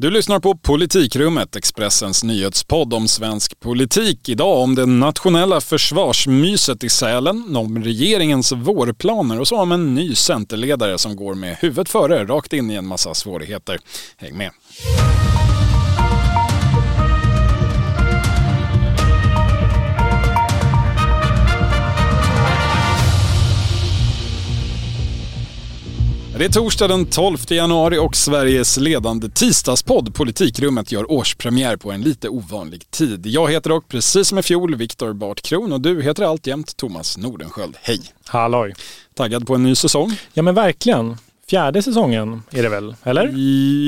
Du lyssnar på Politikrummet, Expressens nyhetspodd om svensk politik. Idag om det nationella försvarsmyset i Sälen, om regeringens vårplaner och så om en ny centerledare som går med huvudet före, rakt in i en massa svårigheter. Häng med! Det är torsdag den 12 januari och Sveriges ledande tisdagspodd Politikrummet gör årspremiär på en lite ovanlig tid. Jag heter dock, precis som i fjol, Viktor Bart Kron och du heter alltjämt Thomas Nordenskjöld. Hej! Halloj! Taggad på en ny säsong? Ja men verkligen fjärde säsongen är det väl, eller?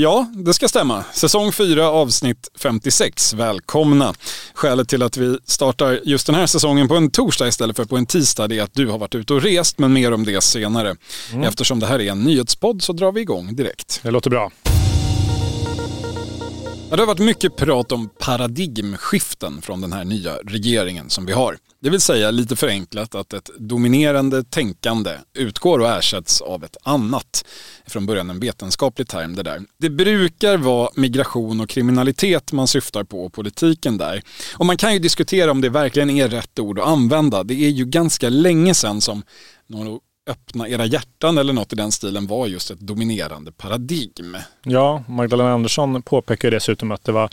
Ja, det ska stämma. Säsong 4, avsnitt 56. Välkomna! Skälet till att vi startar just den här säsongen på en torsdag istället för på en tisdag är att du har varit ute och rest, men mer om det senare. Mm. Eftersom det här är en nyhetspodd så drar vi igång direkt. Det låter bra. Det har varit mycket prat om paradigmskiften från den här nya regeringen som vi har. Det vill säga lite förenklat att ett dominerande tänkande utgår och ersätts av ett annat. Från början en vetenskaplig term det där. Det brukar vara migration och kriminalitet man syftar på och politiken där. Och man kan ju diskutera om det verkligen är rätt ord att använda. Det är ju ganska länge sedan som någon öppna era hjärtan eller något i den stilen var just ett dominerande paradigm. Ja, Magdalena Andersson påpekar dessutom att det var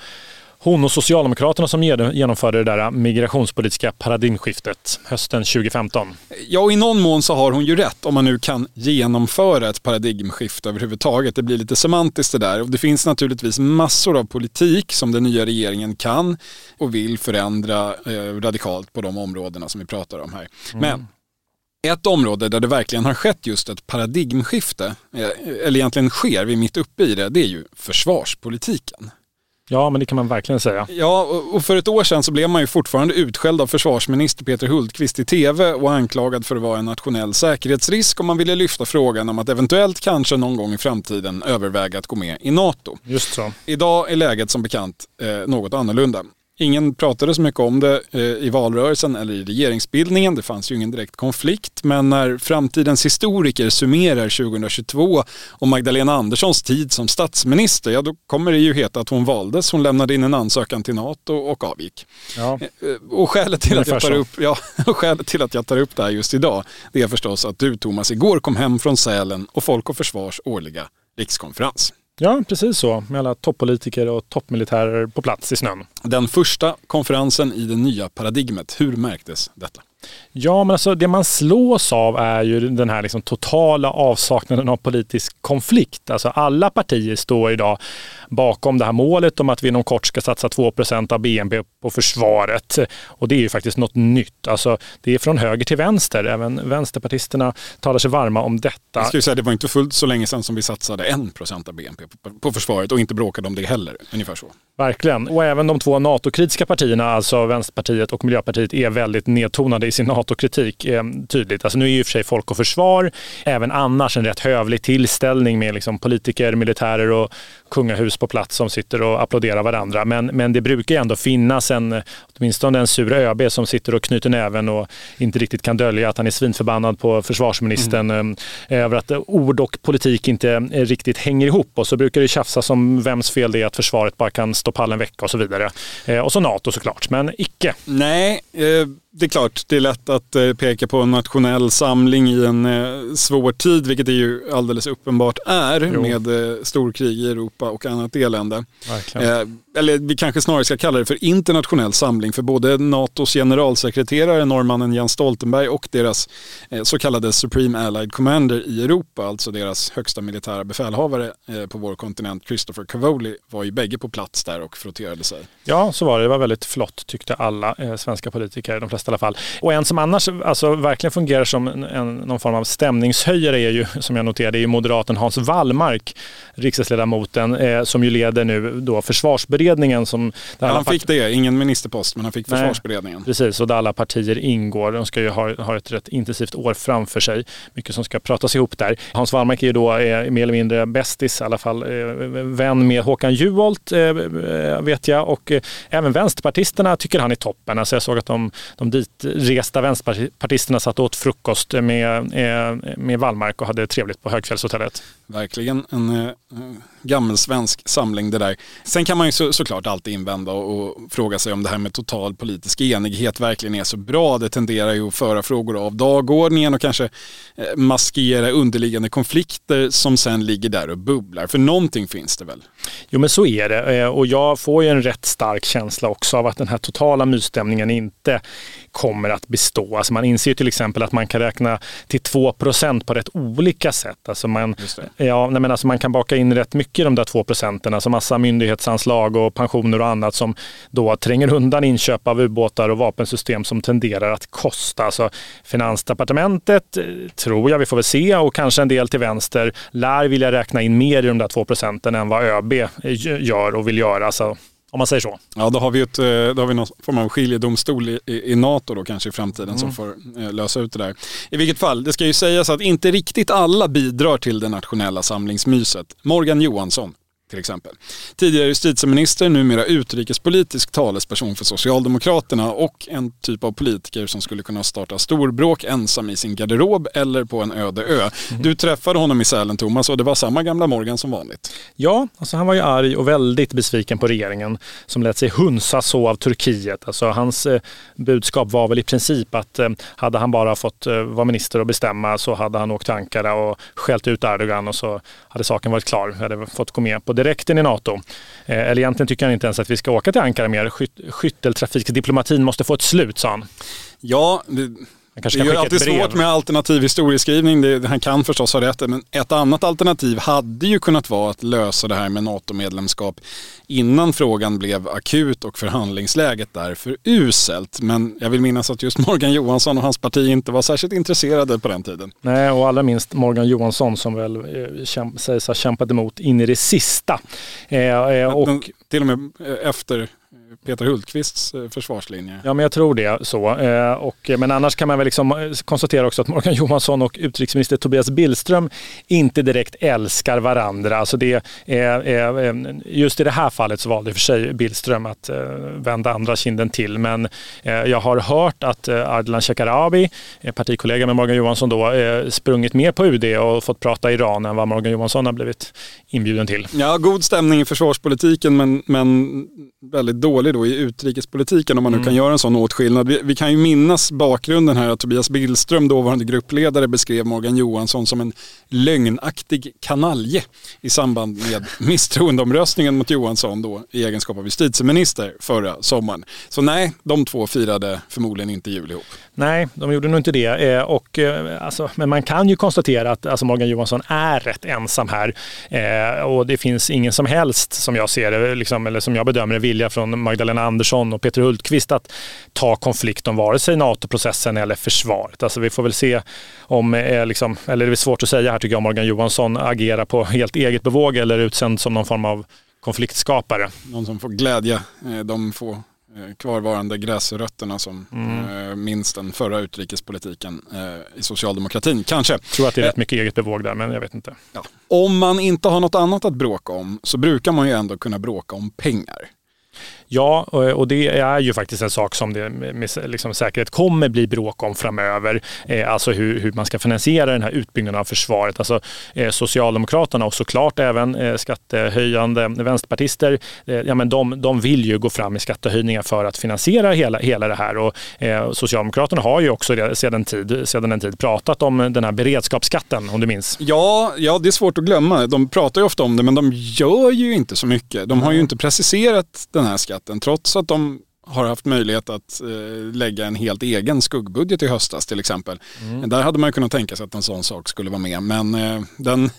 hon och Socialdemokraterna som genomförde det där migrationspolitiska paradigmskiftet hösten 2015. Ja, och i någon mån så har hon ju rätt om man nu kan genomföra ett paradigmskifte överhuvudtaget. Det blir lite semantiskt det där och det finns naturligtvis massor av politik som den nya regeringen kan och vill förändra eh, radikalt på de områdena som vi pratar om här. Mm. Men ett område där det verkligen har skett just ett paradigmskifte, eh, eller egentligen sker, vi är mitt uppe i det, det är ju försvarspolitiken. Ja, men det kan man verkligen säga. Ja, och för ett år sedan så blev man ju fortfarande utskälld av försvarsminister Peter Hultqvist i tv och anklagad för att vara en nationell säkerhetsrisk och man ville lyfta frågan om att eventuellt kanske någon gång i framtiden överväga att gå med i NATO. Just så. Idag är läget som bekant eh, något annorlunda. Ingen pratade så mycket om det eh, i valrörelsen eller i regeringsbildningen. Det fanns ju ingen direkt konflikt. Men när framtidens historiker summerar 2022 och Magdalena Anderssons tid som statsminister, ja då kommer det ju heta att hon valdes. Hon lämnade in en ansökan till NATO och avgick. Ja. Eh, och, skälet till att jag tar upp, ja, och skälet till att jag tar upp det här just idag, det är förstås att du Thomas igår kom hem från Sälen och Folk och Försvars årliga rikskonferens. Ja, precis så. Med alla toppolitiker och toppmilitärer på plats i snön. Den första konferensen i det nya paradigmet, hur märktes detta? Ja, men alltså det man slås av är ju den här liksom totala avsaknaden av politisk konflikt. Alltså alla partier står idag bakom det här målet om att vi inom kort ska satsa 2% av BNP på försvaret. Och det är ju faktiskt något nytt. Alltså, det är från höger till vänster. Även vänsterpartisterna talar sig varma om detta. Jag skulle säga, det var inte fullt så länge sedan som vi satsade 1% av BNP på försvaret och inte bråkade om det heller. Ungefär så. Verkligen. Och även de två NATO-kritiska partierna, alltså Vänsterpartiet och Miljöpartiet, är väldigt nedtonade i sin NATO-kritik. Eh, tydligt. Alltså nu är ju i och för sig Folk och Försvar även annars en rätt hövlig tillställning med liksom politiker, militärer och kungahus på plats som sitter och applåderar varandra. Men, men det brukar ändå finnas en, åtminstone en sur ÖB som sitter och knyter näven och inte riktigt kan dölja att han är svinförbannad på försvarsministern mm. Eh, över att ord och politik inte eh, riktigt hänger ihop. Och så brukar det tjafsas om vems fel det är att försvaret bara kan stå pall en vecka och så vidare. Eh, och så NATO såklart, men icke. Nej, eh, det är klart, det är lätt att peka på en nationell samling i en svår tid, vilket det ju alldeles uppenbart är jo. med storkrig i Europa och annat elände. Verkligen eller vi kanske snarare ska kalla det för internationell samling för både NATOs generalsekreterare, norrmannen Jens Stoltenberg och deras eh, så kallade Supreme Allied Commander i Europa, alltså deras högsta militära befälhavare eh, på vår kontinent, Christopher Cavoli, var ju bägge på plats där och frotterade sig. Ja, så var det. Det var väldigt flott tyckte alla eh, svenska politiker, de flesta i alla fall. Och en som annars alltså, verkligen fungerar som en, någon form av stämningshöjare är ju, som jag noterade, är ju moderaten Hans Wallmark, riksdagsledamoten, eh, som ju leder nu då försvarsberedningen. Som ja, han fick det, ingen ministerpost, men han fick Nej, försvarsberedningen. Precis, och där alla partier ingår. De ska ju ha, ha ett rätt intensivt år framför sig. Mycket som ska pratas ihop där. Hans Wallmark är ju då är mer eller mindre bästis, i alla fall eh, vän med Håkan Juholt eh, vet jag. Och eh, även vänsterpartisterna tycker han är toppen. Alltså jag såg att de, de vitresta vänsterpartisterna satt och åt frukost med, med Wallmark och hade trevligt på Högfjällshotellet. Verkligen en eh, gammelsvensk samling det där. Sen kan man ju så, såklart alltid invända och, och, fråga sig om det här med total politisk enighet verkligen är så bra. Det tenderar ju att föra frågor av dagordningen och kanske eh, maskera underliggande konflikter som sen ligger där och bubblar. För någonting finns det väl? Jo men så är det eh, och jag får ju en rätt stark känsla också av att den här totala mysstämningen inte kommer att bestå. Alltså man inser till exempel att man kan räkna till 2% på rätt olika sätt. Alltså man, ja, men alltså man kan baka in rätt mycket i de där 2 procenten, alltså massa myndighetsanslag och pensioner och annat som då tränger undan inköp av ubåtar och vapensystem som tenderar att kosta. Alltså Finansdepartementet, eh, tror jag, vi får väl se, och kanske en del till vänster, lär vilja räkna in mer i de där 2 procenten än vad ÖB gör och vill göra. Alltså, om man säger så. Ja, då har vi, ett, eh, då har vi någon form av skiljedomstol i, i, NATO då kanske i framtiden mm. som får eh, lösa ut det där. I vilket fall, det ska ju sägas att inte riktigt alla bidrar till det nationella samlingsmyset. Morgan Johansson, till exempel. Tidigare justitieminister, numera utrikespolitisk talesperson för Socialdemokraterna och en typ av politiker som skulle kunna starta storbråk ensam i sin garderob eller på en öde ö. Mm. Du träffade honom i Sälen Thomas och det var samma gamla Morgan som vanligt. Ja, alltså han var ju arg och väldigt besviken på regeringen som lät sig hunsa så av Turkiet. Alltså hans eh, budskap var väl i princip att eh, hade han bara fått eh, vara minister och bestämma så hade han åkt till Ankara och skällt ut Erdogan och så hade saken varit klar. Vi hade fått gå med på direkten i NATO. Eh, eller egentligen tycker han inte ens att vi ska åka till Ankara mer. Skyt, skytteltrafikdiplomatin måste få ett slut, sa han. Ja, det, det är ju alltid svårt med alternativ historieskrivning. Det, han kan förstås ha rätt. Men ett annat alternativ hade ju kunnat vara att lösa det här med NATO-medlemskap innan frågan blev akut och förhandlingsläget därför uselt. Men jag vill minnas att just Morgan Johansson och hans parti inte var särskilt intresserade på den tiden. Nej, och allra minst Morgan Johansson som väl eh, sägs ha kämpat emot in i det sista. Eh, eh, och... Till och med eh, efter Peter Hultqvists eh, försvarslinje. Ja, men jag tror det. så. Eh, och, men annars kan man väl liksom eh, konstatera också att Morgan Johansson och utrikesminister Tobias Billström inte direkt älskar varandra. Alltså det, just i det här fallet så valde för sig Billström att vända andra kinden till. Men jag har hört att Ardalan Shekarabi, partikollega med Morgan Johansson, då, sprungit med på UD och fått prata Iran än vad Morgan Johansson har blivit inbjuden till. Ja, god stämning i försvarspolitiken men, men väldigt dålig då i utrikespolitiken om man nu mm. kan göra en sån åtskillnad. Vi, vi, kan ju minnas bakgrunden här att Tobias Billström, dåvarande gruppledare, beskrev Morgan Johansson som en lögnaktig kanalje i samband med misstroendeomröstningen mot Johansson då i egenskap av justitieminister förra sommaren. Så nej, de två firade förmodligen inte jul ihop. Nej, de gjorde nog inte det. Eh, och, eh, alltså, men man kan ju konstatera att alltså, Morgan Johansson är rätt ensam här. Eh, och det finns ingen som helst, som jag ser det, liksom, eller som jag bedömer det, vilja från Magdalena Andersson och Peter Hultqvist att ta konflikt om vare sig NATO-processen eller försvaret. Alltså, vi får väl se om, eh, liksom, eller det är svårt att säga här tycker jag, Morgan Johansson agerar på helt eget bevåg eller utsänd som någon form av konfliktskapare. Någon som får glädja de få Eh, kvarvarande gräsrötterna som mm. Eh, minns den förra utrikespolitiken eh, i socialdemokratin. Kanske. Jag tror att det är rätt mycket eget bevåg där, men jag vet inte. Ja. Om man inte har något annat att bråka om så brukar man ju ändå kunna bråka om pengar. Ja, och det är ju faktiskt en sak som det med liksom säkerhet kommer bli bråk om framöver. Eh, alltså hur, hur man ska finansiera den här utbyggnaden av försvaret. Alltså eh, Socialdemokraterna och såklart även eh, skattehöjande vänsterpartister, ja, men de, de vill ju gå fram med skattehöjningar för att finansiera hela, hela det här. Och, Socialdemokraterna har ju också sedan, tid, sedan en tid pratat om den här beredskapsskatten, om du minns. Ja, ja, det är svårt att glömma. De pratar ju ofta om det, men de gör ju inte så mycket. De har ju inte preciserat den här skatten verkligheten. trots att de har haft möjlighet att eh, lägga en helt egen skuggbudget i höstas till exempel. Mm. Där hade man kunnat tänka sig att en sån sak skulle vara med. Men eh, den,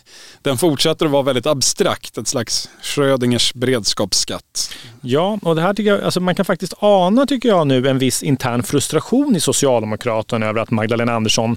den fortsätter att vara väldigt abstrakt, ett slags Schrödingers beredskapsskatt. Ja, och det här tycker jag, alltså man kan faktiskt ana tycker jag nu en viss intern frustration i Socialdemokraterna över att Magdalena Andersson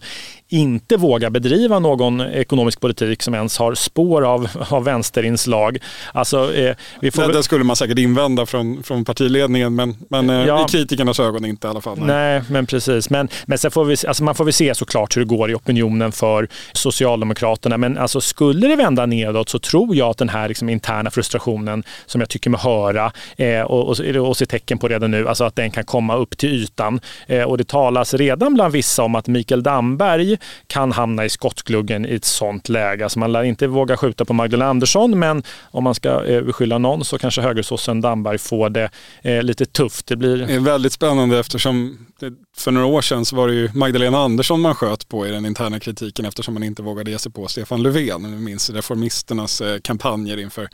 inte vågar bedriva någon ekonomisk politik som ens har spår av, av vänsterinslag. Alltså, eh, vi får... det, det skulle man säkert invända från, från partiledningen men, men men eh, ja. i kritikernas ögon inte i alla fall. Nej, nej men precis. Men, men sen får vi, alltså man får väl se såklart hur det går i opinionen för Socialdemokraterna. Men alltså, skulle det vända nedåt så tror jag att den här liksom, interna frustrationen som jag tycker mig höra eh, och, och, och se tecken på redan nu, alltså att den kan komma upp till ytan. Eh, och det talas redan bland vissa om att Mikael Damberg kan hamna i skottgluggen i ett sånt läge. Alltså man lär inte våga skjuta på Magdalena Andersson, men om man ska eh, beskylla någon så kanske högersossen Damberg får det eh, lite tufft. Det, blir... det är väldigt spännande eftersom det, för några år sedan så var det ju Magdalena Andersson man sköt på i den interna kritiken eftersom man inte vågade ge sig på Stefan Löfven. Nu minns Reformisternas eh, kampanjer inför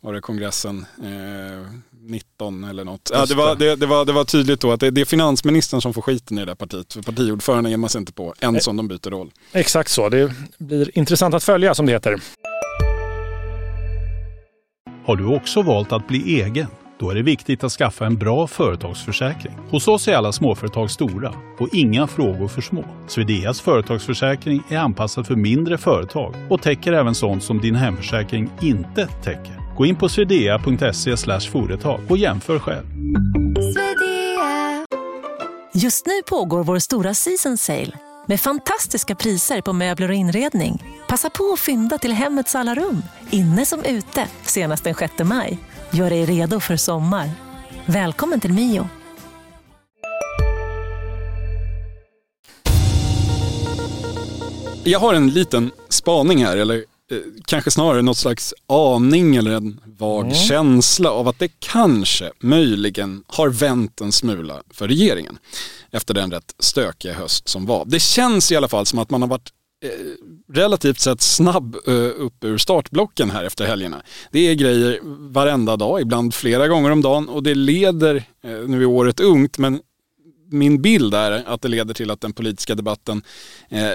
var det kongressen eh, 19 eller något. Ja, det, var, det, det, var, det var tydligt då att det, det är finansministern som får skiten i det där partiet. För partiordförande ger man sig inte på, än som de byter roll. Exakt så. Det blir intressant att följa som det heter. Har du också valt att bli egen? Då är det viktigt att skaffa en bra företagsförsäkring. Hos oss är alla småföretag stora och inga frågor för små. Swedeas företagsförsäkring är anpassad för mindre företag och täcker även sånt som din hemförsäkring inte täcker. Gå in på swedea.se företag och jämför själv. Just nu pågår vår stora season sale med fantastiska priser på möbler och inredning. Passa på att fynda till hemmets alla rum, inne som ute, senast den 6 maj. Gör dig redo för sommar. Välkommen till Mio. Jag har en liten spaning här, eller eh, kanske snarare något slags aning eller en vag mm. känsla av att det kanske möjligen har vänt en smula för regeringen efter den rätt stökiga höst som var. Det känns i alla fall som att man har varit Eh, relativt sett snabb eh, upp ur startblocken här efter helgerna. Det är grejer varenda dag, ibland flera gånger om dagen och det leder, eh, nu är året ungt, men min bild är att det leder till att den politiska debatten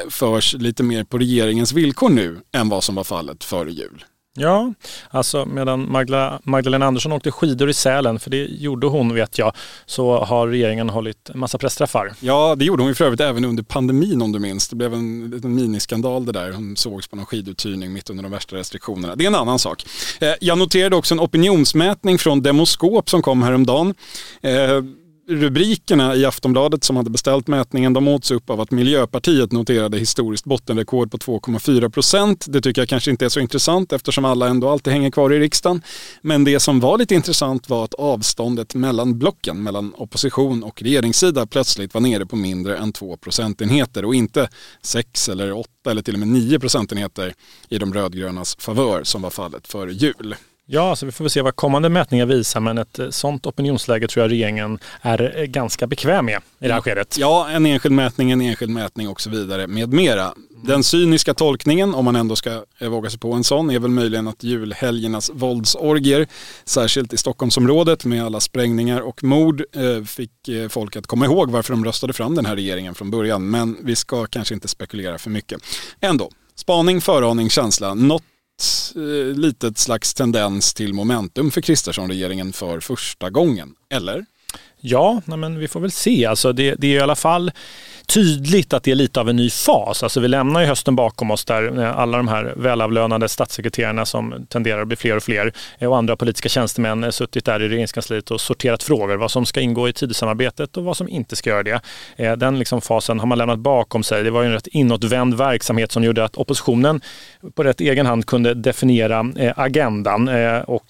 förs lite mer på regeringens villkor nu än vad som var fallet före jul. Ja, alltså medan Magdalena, Magdalena Andersson åkte skidor i Sälen, för det gjorde hon vet jag, så har regeringen hållit en massa pressträffar. Ja, det gjorde hon ju för övrigt även under pandemin om du minns. Det blev en liten miniskandal det där. Hon sågs på någon skiduthyrning mitt under de värsta restriktionerna. Det är en annan sak. Eh, jag noterade också en opinionsmätning från Demoskop som kom häromdagen. Eh, Rubrikerna i Aftonbladet som hade beställt mätningen, de åts upp av att Miljöpartiet noterade historiskt bottenrekord på 2,4 procent. Det tycker jag kanske inte är så intressant eftersom alla ändå alltid hänger kvar i riksdagen. Men det som var lite intressant var att avståndet mellan blocken, mellan opposition och regeringssida plötsligt var nere på mindre än 2 procentenheter och inte 6 eller 8 eller till och med 9 procentenheter i de rödgrönas favör som var fallet före jul. Ja, så vi får väl se vad kommande mätningar visar, men ett eh, sånt opinionsläge tror jag regeringen är eh, ganska bekväm med i det här skedet. Ja, en enskild mätning, en enskild mätning och så vidare med mera. Den cyniska tolkningen, om man ändå ska eh, våga sig på en sån, är väl möjligen att julhelgernas våldsorgier, särskilt i Stockholmsområdet med alla sprängningar och mord, fick folk att komma ihåg varför de röstade fram den här regeringen från början. Men vi ska kanske inte spekulera för mycket. Ändå, spaning, föraning, känsla. Något eh, litet slags tendens till momentum för Kristersson-regeringen för första gången, eller? Ja, men vi får väl se. Alltså det, det är i alla fall tydligt att det är lite av en ny fas. Alltså vi lämnar ju hösten bakom oss där eh, alla de här välavlönade statssekreterarna som tenderar att bli fler och fler eh, och andra politiska tjänstemän eh, suttit där i regeringskansliet och sorterat frågor vad som ska ingå i tidsamarbetet och vad som inte ska göra det. Den liksom fasen har man lämnat bakom sig. Det var ju en rätt inåtvänd verksamhet som gjorde att oppositionen på rätt egen hand kunde definiera agendan. Och,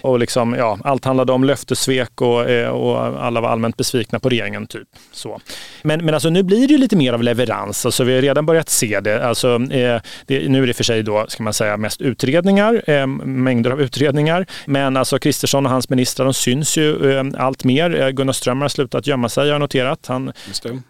och liksom, ja, allt handlade om löftesvek och, och alla var allmänt besvikna på regeringen. typ. Så. Men, men alltså nu blir det ju lite mer av leverans. Alltså vi har redan börjat se det. Alltså, eh, det nu är det för sig då, ska man säga, mest utredningar, eh, mängder av utredningar. Men alltså Kristersson och hans ministrar, de syns ju eh, allt mer. Eh, Gunnar Strömmar har slutat gömma sig, jag har noterat. Han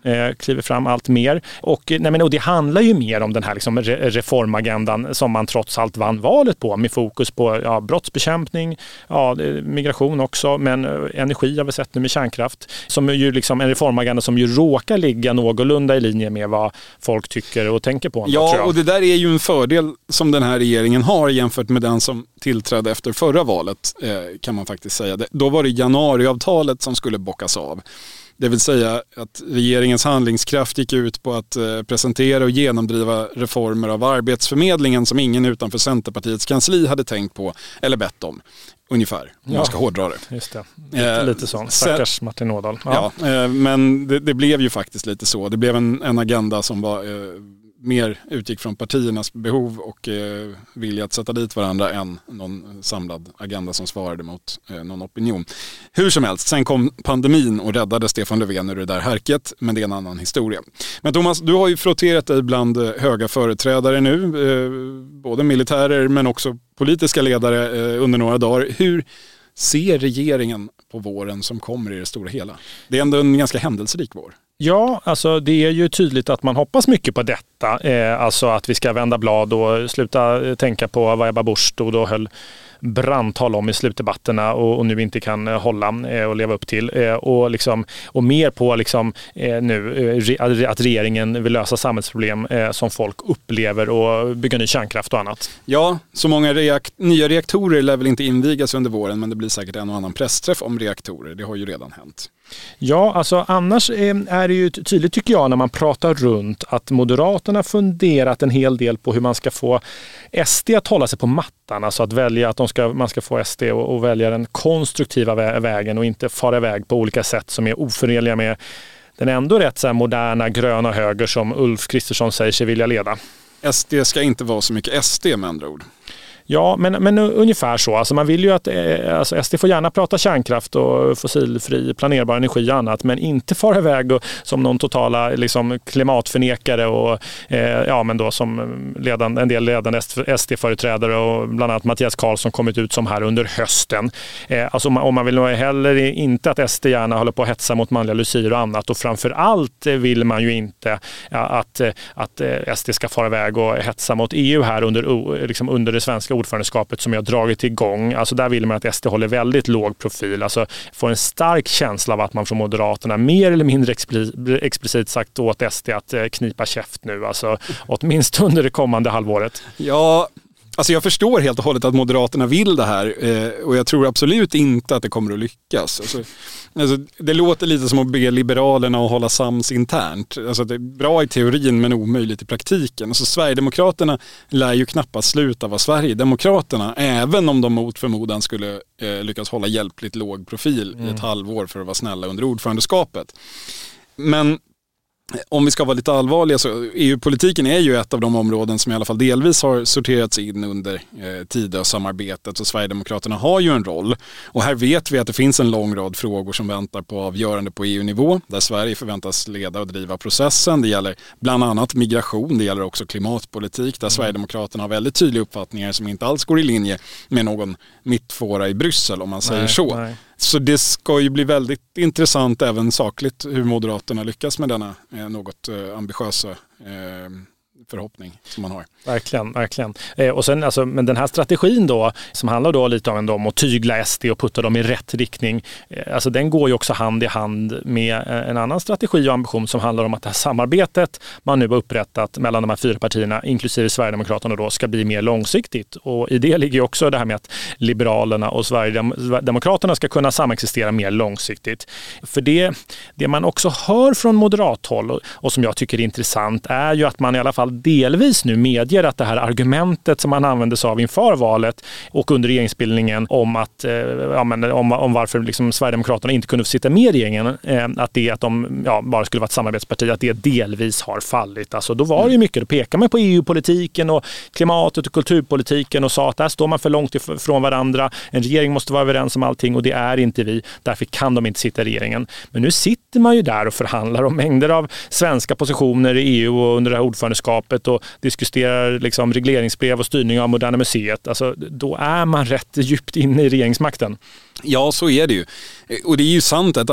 eh, kliver fram allt mer. Och, nej, men, och det handlar ju mer om den här liksom, re reformagendan som man trots allt vann valet på, med fokus på ja, brottsbekämpning, ja, migration också, men eh, energi har vi sett nu med kärnkraft. Som är ju liksom en reformagenda som ju råkar ligga någorlunda i linje med vad folk tycker och tänker på. Ändå, ja, och det där är ju en fördel som den här regeringen har jämfört med den som tillträdde efter förra valet, eh, kan man faktiskt säga. Då var det januariavtalet som skulle bockas av. Det vill säga att regeringens handlingskraft gick ut på att eh, presentera och genomdriva reformer av Arbetsförmedlingen som ingen utanför Centerpartiets kansli hade tänkt på eller bett om. Ungefär, om Ja. man ska hårdra det. Just det. Lite, Eh, lite så. sen- Stackars Martin Ådahl. Ja, eh, men det, det blev ju faktiskt lite så. Det blev en, en agenda som var eh, mer utgick från partiernas behov och eh, vilja att sätta dit varandra än någon samlad agenda som svarade mot eh, någon opinion. Hur som helst, sen kom pandemin och räddade Stefan Löfven ur det där härket, men det är en annan historia. Men Thomas, du har ju frotterat dig bland eh, höga företrädare nu, eh, både militärer men också politiska ledare eh, under några dagar. Hur ser regeringen på våren som kommer i det stora hela? Det är ändå en ganska händelserik vår. Ja, alltså det är ju tydligt att man hoppas mycket på detta. Eh, alltså att vi ska vända blad och sluta eh, tänka på vad Ebba Busch stod och höll brandtal om i slutdebatterna och, och nu inte kan eh, hålla eh, och leva upp till. Eh, och, liksom, och mer på liksom, eh, nu eh, re, att regeringen vill lösa samhällsproblem eh, som folk upplever och bygga ny kärnkraft och annat. Ja, så många reakt nya reaktorer lär väl inte invigas under våren men det blir säkert en och annan pressträff om reaktorer. Det har ju redan hänt. Ja, alltså annars eh, är det ju tydligt tycker jag när man pratar runt att Moderaterna funderat en hel del på hur man ska få SD att hålla sig på mattan. Alltså att välja att de ska, man ska få SD att och välja den konstruktiva vägen och inte fara iväg på olika sätt som är oförenliga med den ändå rätt så här moderna gröna höger som Ulf Kristersson säger sig vilja leda. SD ska inte vara så mycket SD med andra ord. Ja, men, men ungefär så. Alltså man vill ju att eh, alltså SD får gärna prata kärnkraft och fossilfri planerbar energi och annat, men inte fara iväg och, som någon totala liksom, klimatförnekare och eh, ja, men då som ledan, en del ledande SD-företrädare och bland annat Mattias Karlsson kommit ut som här under hösten. Eh, alltså man, och man vill nog heller inte att SD gärna håller på att hetsa mot manliga lucier och annat och framför allt eh, vill man ju inte ja, att, att SD ska fara iväg och hetsa mot EU här under, liksom under det svenska ordförandeskapet som jag dragit igång. Alltså där vill man att SD håller väldigt låg profil. Alltså får en stark känsla av att man från Moderaterna mer eller mindre explicit sagt åt SD att eh, knipa käft nu. Alltså åtminstone under det kommande halvåret. Ja, alltså jag förstår helt och hållet att Moderaterna vill det här eh, och jag tror absolut inte att det kommer att lyckas. Alltså, alltså, det låter lite som att be Liberalerna att hålla sams internt. Alltså, det är bra i teorin men omöjligt i praktiken. Alltså, Sverigedemokraterna lär ju knappast sluta vara Sverigedemokraterna även om de mot förmodan skulle eh, lyckas hålla hjälpligt låg profil i ett halvår för att vara snälla under ordförandeskapet. Men om vi ska vara lite allvarliga så EU-politiken är ju ett av de områden som i alla fall delvis har sorterats in under eh, Tidösamarbetet och Sverigedemokraterna har ju en roll. Och här vet vi att det finns en lång rad frågor som väntar på avgörande på EU-nivå där Sverige förväntas leda och driva processen. Det gäller bland annat migration, det gäller också klimatpolitik där Sverigedemokraterna har väldigt tydliga uppfattningar som inte alls går i linje med någon mittfåra i Bryssel om man säger Nej, så. nej. Så det ska ju bli väldigt intressant även sakligt hur Moderaterna lyckas med denna eh, något eh, ambitiösa eh, förhoppning som man har. Verkligen, verkligen. Eh, och sen, alltså, men den här strategin då, som handlar då lite om, om att tygla SD och putta dem i rätt riktning, eh, alltså den går ju också hand i hand med eh, en annan strategi och ambition som handlar om att det här samarbetet man nu har upprättat mellan de här fyra partierna, inklusive Sverigedemokraterna då, ska bli mer långsiktigt. Och i det ligger ju också det här med att Liberalerna och Sverigedemokraterna ska kunna samexistera mer långsiktigt. För det, det man också hör från moderathåll och, och som jag tycker är intressant är ju att man i alla fall delvis nu medger att det här argumentet som man använde sig av inför valet och under regeringsbildningen om, att, eh, ja, men, om, om varför liksom Sverigedemokraterna inte kunde få sitta med i regeringen, eh, att det att de ja, bara skulle vara ett samarbetsparti, att det delvis har fallit. Alltså, då var det ju mycket, då pekar man på EU-politiken och klimatet och kulturpolitiken och sa att där står man för långt ifrån varandra. En regering måste vara överens om allting och det är inte vi. Därför kan de inte sitta i regeringen. Men nu sitter man ju där och förhandlar om mängder av svenska positioner i EU och under det här ordförandeskapet och diskuterar liksom regleringsbrev och styrning av Moderna Museet. Alltså, då är man rätt djupt inne i regeringsmakten. Ja, så är det ju. Och det är ju sant att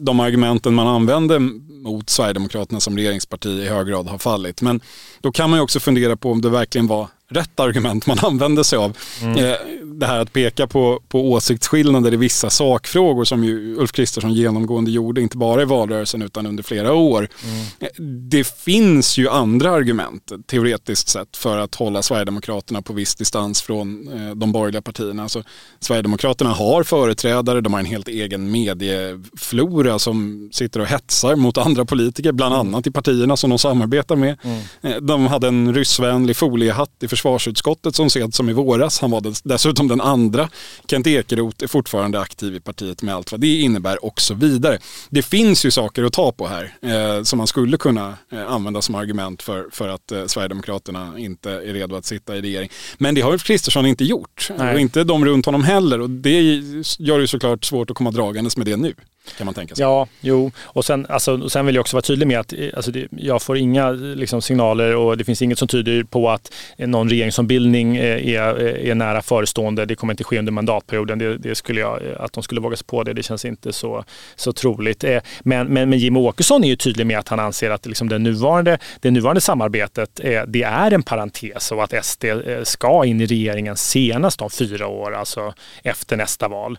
de argumenten man använde mot Sverigedemokraterna som regeringsparti i hög grad har fallit. Men då kan man ju också fundera på om det verkligen var rätt argument man använder sig av. Mm. Eh, det här att peka på, på åsiktsskillnader i vissa sakfrågor som ju Ulf Kristersson genomgående gjorde, inte bara i valrörelsen utan under flera år. Mm. Det finns ju andra argument teoretiskt sett för att hålla Sverigedemokraterna på viss distans från eh, de borgerliga partierna. Alltså, Sverigedemokraterna har företrädare, de har en helt egen medieflora som sitter och hetsar mot andra politiker, bland annat i partierna som de samarbetar med. Mm. Eh, de hade en ryssvänlig foliehatt i försvarsutskottet som sent som i våras. Han var dessutom den andra. Kent Ekeroth är fortfarande aktiv i partiet med allt vad det innebär och så vidare. Det finns ju saker att ta på här eh, som man skulle kunna eh, använda som argument för, för att eh, Sverigedemokraterna inte är redo att sitta i regering. Men det har Ulf Kristersson inte gjort Nej. och inte de runt honom heller och det gör det såklart svårt att komma dragandes med det nu. Kan man tänka sig. Ja, jo. Och sen, alltså, och sen vill jag också vara tydlig med att eh, alltså, det, jag får inga eh, liksom, signaler och det finns inget som tyder på att eh, någon regeringsombildning är, är nära förestående. Det kommer inte ske under mandatperioden. Det, det, skulle jag, att de skulle våga sig på det, det känns inte så, så troligt. Men, men, men Jimmie Åkesson är ju tydlig med att han anser att liksom, det, nuvarande, det nuvarande samarbetet det är en parentes och att SD ska in i regeringen senast om fyra år, alltså efter nästa val.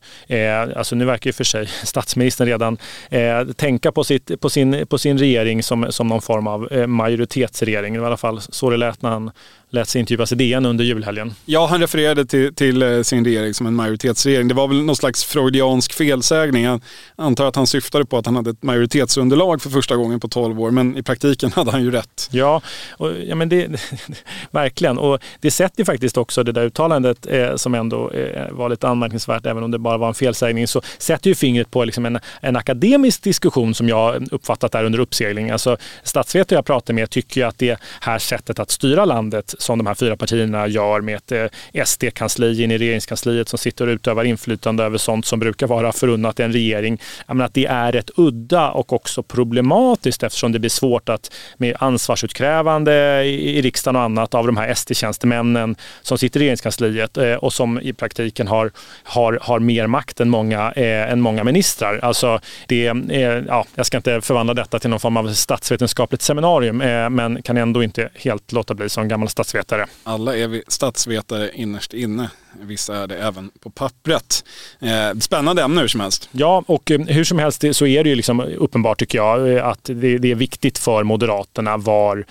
Alltså nu verkar ju för sig statsministern statsministern redan eh, tänka på, sitt, på, sin, på sin regering som, som någon form av eh, majoritetsregering. Det var i alla fall så det lät när han lät sig intervjuas i DN under julhelgen. Ja, han refererade till, till, eh, sin regering som en majoritetsregering. Det var väl någon slags freudiansk felsägning. Jag antar att han syftade på att han hade ett majoritetsunderlag för första gången på 12 år, men i praktiken hade han ju rätt. Ja, och, ja men det, verkligen. Och det sätter faktiskt också det där uttalandet eh, som ändå eh, var lite anmärkningsvärt, även om det bara var en felsägning, så sätter ju fingret på liksom en, en akademisk diskussion som jag uppfattat är under uppsegling. Alltså, statsvetare jag pratar med tycker att det här sättet att styra landet som de här fyra partierna gör med ett eh, SD-kansli in i regeringskansliet som sitter och utövar inflytande över sånt som brukar vara förunnat en regering. Menar att det är rätt udda och också problematiskt eftersom det blir svårt att med ansvarsutkrävande i riksdagen och annat av de här SD-tjänstemännen som sitter i regeringskansliet eh, och som i praktiken har, har, har mer makt än många, eh, än många ministrar. Alltså det, eh, ja, jag ska inte förvandla detta till någon form av statsvetenskapligt seminarium eh, men kan ändå inte helt låta bli som gammal statsvetare. Alla är vi statsvetare innerst inne. Vissa är det även på pappret. Eh, spännande ämne hur som helst. Ja, och hur som helst så är det ju liksom uppenbart tycker jag att det, är viktigt för Moderaterna var,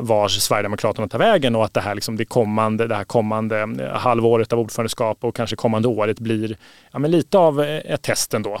var Sverigedemokraterna tar vägen och att det här, liksom, det kommande, det här kommande halvåret av ordförandeskap och kanske kommande året blir ja, lite av ett test ändå.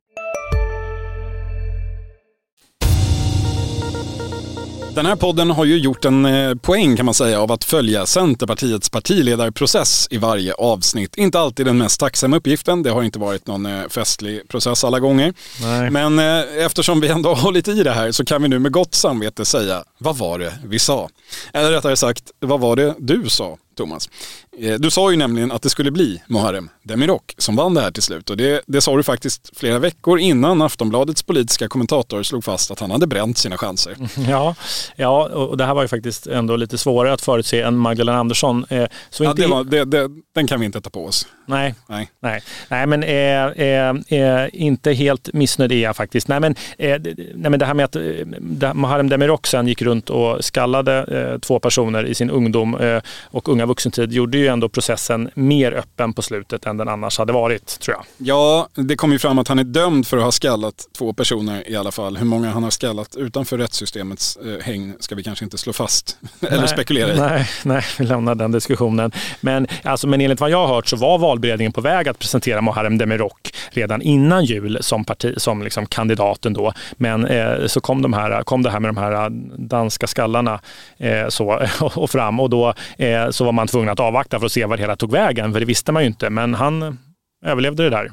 Den här podden har ju gjort en eh, poäng kan man säga av att följa Centerpartiets partiledarprocess i varje avsnitt. Inte alltid den mest tacksamma uppgiften, det har inte varit någon eh, festlig process alla gånger. Nej. Men eh, eftersom vi ändå har hållit i det här så kan vi nu med gott samvete säga, vad var det vi sa? Eller rättare sagt, vad var det du sa? Thomas. Eh, du sa ju nämligen att det skulle bli Muharrem Demirok som vann det här till slut och det, det sa du faktiskt flera veckor innan Aftonbladets politiska kommentator slog fast att han hade bränt sina chanser. Ja, ja och det här var ju faktiskt ändå lite svårare att förutse än Magdalena Andersson. Eh, så ja, inte... det var, det, den kan vi inte ta på oss. Nej, nej. nej. nej men eh, eh, inte helt missnöjd är jag faktiskt. Nej men, eh, nej, men det här med att eh, Muharrem Demirok sen gick runt och skallade två personer i sin ungdom och unga vuxentid gjorde ju ändå processen mer öppen på slutet än den annars hade varit, tror jag. Ja, det kom ju fram att han är dömd för att ha skallat två personer i alla fall. Hur många han har skallat utanför rättssystemets eh, häng ska vi kanske inte slå fast eller nej, spekulera i. Nej, nej, vi lämnar den diskussionen. Men, alltså, men enligt vad jag har hört så var valberedningen på väg att presentera Muharrem Demirok redan innan jul som, parti, som liksom kandidaten då. Men eh, så kom, de här, kom det här med de här eh, danska skallarna eh, så, och fram och då eh, så var man tvungen att avvakta för att se var det hela tog vägen, för det visste man ju inte. Men han överlevde det där.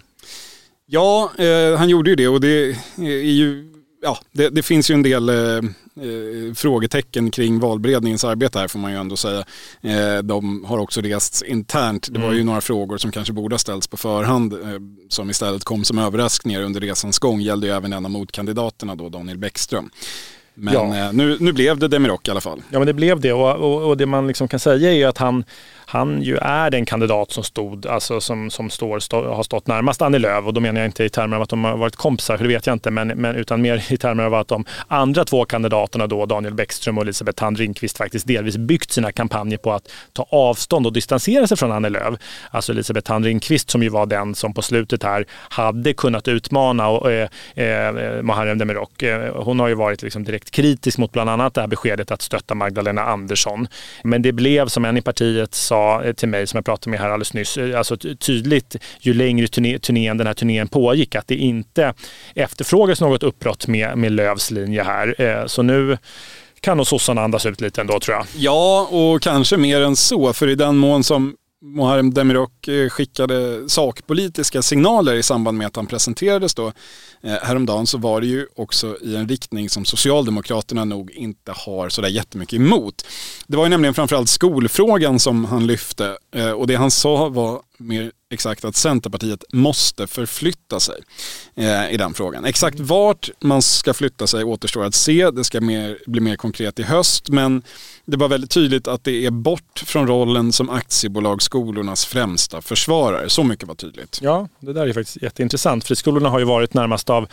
Ja, eh, han gjorde ju det och det eh, är ju ja, det, det, finns ju en del eh, frågetecken kring valberedningens arbete här får man ju ändå säga. Eh, de har också rests internt. Det var ju mm. några frågor som kanske borde ha ställts på förhand eh, som istället kom som överraskningar under resans gång. Gällde ju även en av motkandidaterna då, Daniel Bäckström. Men ja. Eh, nu, nu blev det Demirok i alla fall. Ja men det blev det och, och, och det man liksom kan säga är ju att han han ju är den kandidat som stod, alltså som, som står, stå, har stått närmast Annie Lööf och då menar jag inte i termer av att de har varit kompisar, för det vet jag inte, men, men utan mer i termer av att de andra två kandidaterna då, Daniel Bäckström och Elisabeth Thand Ringqvist faktiskt delvis byggt sina kampanjer på att ta avstånd och distansera sig från Annie Lööf. Alltså Elisabeth Thand Ringqvist som ju var den som på slutet här hade kunnat utmana och, eh, eh, Muharrem Demirok. Eh, hon har ju varit liksom direkt kritisk mot bland annat det här beskedet att stötta Magdalena Andersson. Men det blev som en i partiet sa sa eh, till mig, som jag pratade med här alldeles nyss, eh, alltså tydligt ju längre turné, turnén, den här turnén pågick, att det inte efterfrågas något uppbrott med, med Lövs linje här. Eh, så nu kan nog sossarna andas ut lite ändå tror jag. Ja, och kanske mer än så, för i den mån som Muharrem Demirok eh, skickade sakpolitiska signaler i samband med att han presenterades då eh, häromdagen så var det ju också i en riktning som Socialdemokraterna nog inte har sådär jättemycket emot. Det var ju nämligen framförallt skolfrågan som han lyfte eh, och det han sa var mer exakt att Centerpartiet måste förflytta sig eh, i den frågan. Exakt vart man ska flytta sig återstår att se. Det ska mer, bli mer konkret i höst men det var väldigt tydligt att det är bort från rollen som aktiebolagsskolornas främsta försvarare. Så mycket var tydligt. Ja, det där är faktiskt jätteintressant. Friskolorna har ju varit närmast av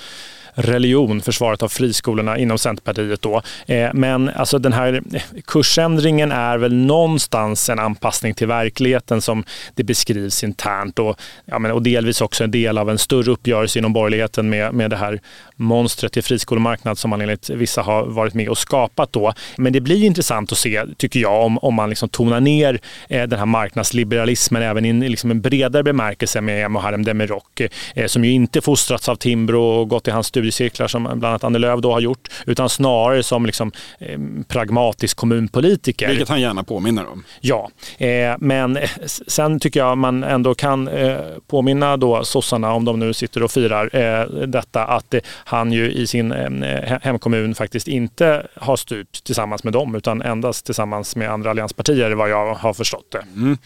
religion, försvaret av friskolorna inom Centerpartiet då. Eh, men alltså den här kursändringen är väl någonstans en anpassning till verkligheten som det beskrivs internt och, ja, men, och delvis också en del av en större uppgörelse inom borgerligheten med, med det här monstret till friskolemarknad som man enligt vissa har varit med och skapat då. Men det blir intressant att se, tycker jag, om, om man liksom tonar ner eh, den här marknadsliberalismen även i en, liksom en bredare bemärkelse med Muharrem Demirok, eh, som ju inte fostrats av Timbro och gått i hans studiecirklar som bland annat Annie Lööf då har gjort, utan snarare som liksom, eh, pragmatisk kommunpolitiker. Vilket han gärna påminner om. Ja, eh, men sen tycker jag man ändå kan eh, påminna då sossarna, om de nu sitter och firar eh, detta, att han ju i sin eh, hemkommun faktiskt inte har styrt tillsammans med dem utan endast tillsammans med andra allianspartier vad jag har förstått det. Mm.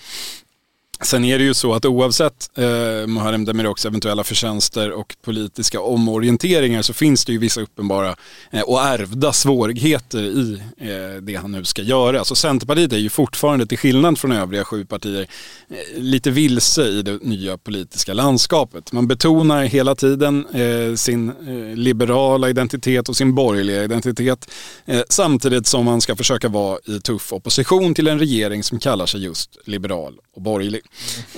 Sen är det ju så att oavsett eh, Muharrem Demiroks eventuella förtjänster och politiska omorienteringar så finns det ju vissa uppenbara eh, och ärvda svårigheter i eh, det han nu ska göra. Så Centerpartiet är ju fortfarande, till skillnad från övriga sju partier, eh, lite vilse i det nya politiska landskapet. Man betonar hela tiden eh, sin eh, liberala identitet och sin borgerliga identitet eh, samtidigt som man ska försöka vara i tuff opposition till en regering som kallar sig just liberal och borgerlig.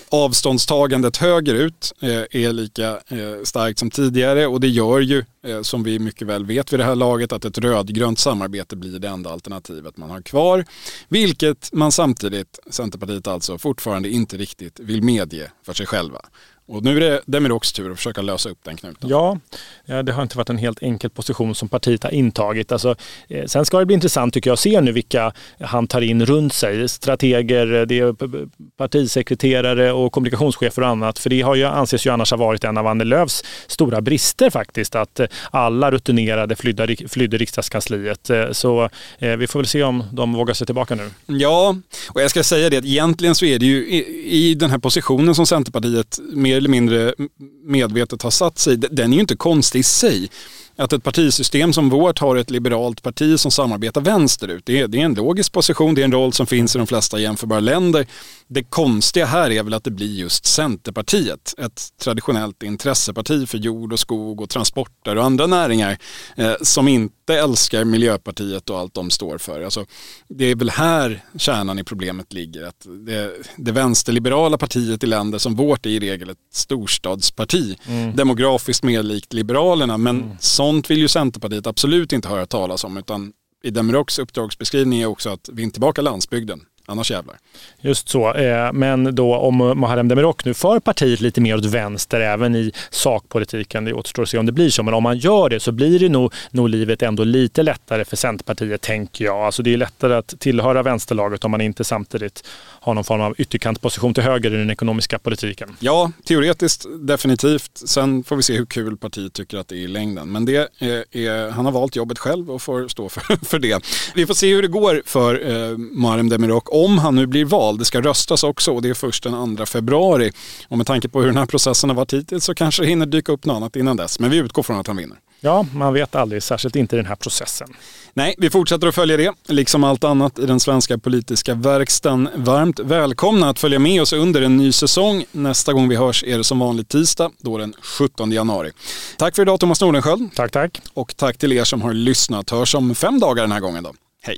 Avståndstagandet högerut eh, är lika eh, starkt som tidigare och det gör ju, eh, som vi mycket väl vet vid det här laget, att ett rödgrönt samarbete blir det enda alternativet man har kvar. Vilket man samtidigt, Centerpartiet alltså, fortfarande inte riktigt vill medge för sig själva. Och nu är det Demiroks tur att försöka lösa upp den knuten. Ja, det har inte varit en helt enkel position som partiet har intagit. Alltså, eh, sen ska det bli intressant tycker jag att se nu vilka han tar in runt sig. Strateger, eh, det är partisekreterare och kommunikationschefer och annat. För det har ju, anses ju annars ha varit en av Annie Lööfs stora brister faktiskt. Att eh, alla rutinerade flydde, flydde riksdagskansliet. Så vi får väl se om de vågar sig tillbaka nu. Ja, och jag ska säga det att egentligen så är det ju i, i den här positionen som Centerpartiet mer eller mindre medvetet har satt sig, den är ju inte konstig i sig. Att ett partisystem som vårt har ett liberalt parti som samarbetar vänsterut, det är, det är en logisk position, det är en roll som finns i de flesta jämförbara länder. Det konstiga här är väl att det blir just Centerpartiet, ett traditionellt intresseparti för jord och skog och transporter och andra näringar eh, som inte älskar Miljöpartiet och allt de står för. Alltså, det är väl här kärnan i problemet ligger. Att det, det vänsterliberala partiet i länder som vårt är i regel ett storstadsparti, mm. demografiskt mer likt Liberalerna, men mm. sånt vill ju Centerpartiet absolut inte höra talas om utan i Demiroks uppdragsbeskrivning är också att vi är tillbaka landsbygden. Annars jävlar. Just så. Eh, men då om Muharrem Demirok nu för partiet lite mer åt vänster även i sakpolitiken, det återstår att se om det blir så. Men om man gör det så blir det nog, nog livet ändå lite lättare för Centerpartiet, tänker jag. Alltså det är lättare att tillhöra vänsterlaget om man inte samtidigt ha någon form av ytterkantposition till höger i den ekonomiska politiken. Ja, teoretiskt definitivt. Sen får vi se hur kul partiet tycker att det är i längden. Men det är, är han har valt jobbet själv och får stå för, för det. Vi får se hur det går för eh, Muharrem Demirok om han nu blir vald. Det ska röstas också och det är först den 2 februari. Och med tanke på hur den här processen har varit hittills så kanske det hinner dyka upp något annat innan dess. Men vi utgår från att han vinner. Ja, man vet aldrig, särskilt inte i den här processen. Nej, vi fortsätter att följa det, liksom allt annat i den svenska politiska verkstaden. Varmt välkomna att följa med oss under en ny säsong. Nästa gång vi hörs är det som vanligt tisdag, då den 17 januari. Tack för idag Thomas Nordenskjöld. Tack, tack. Och tack till er som har lyssnat. Hörs om fem dagar den här gången då. Hej!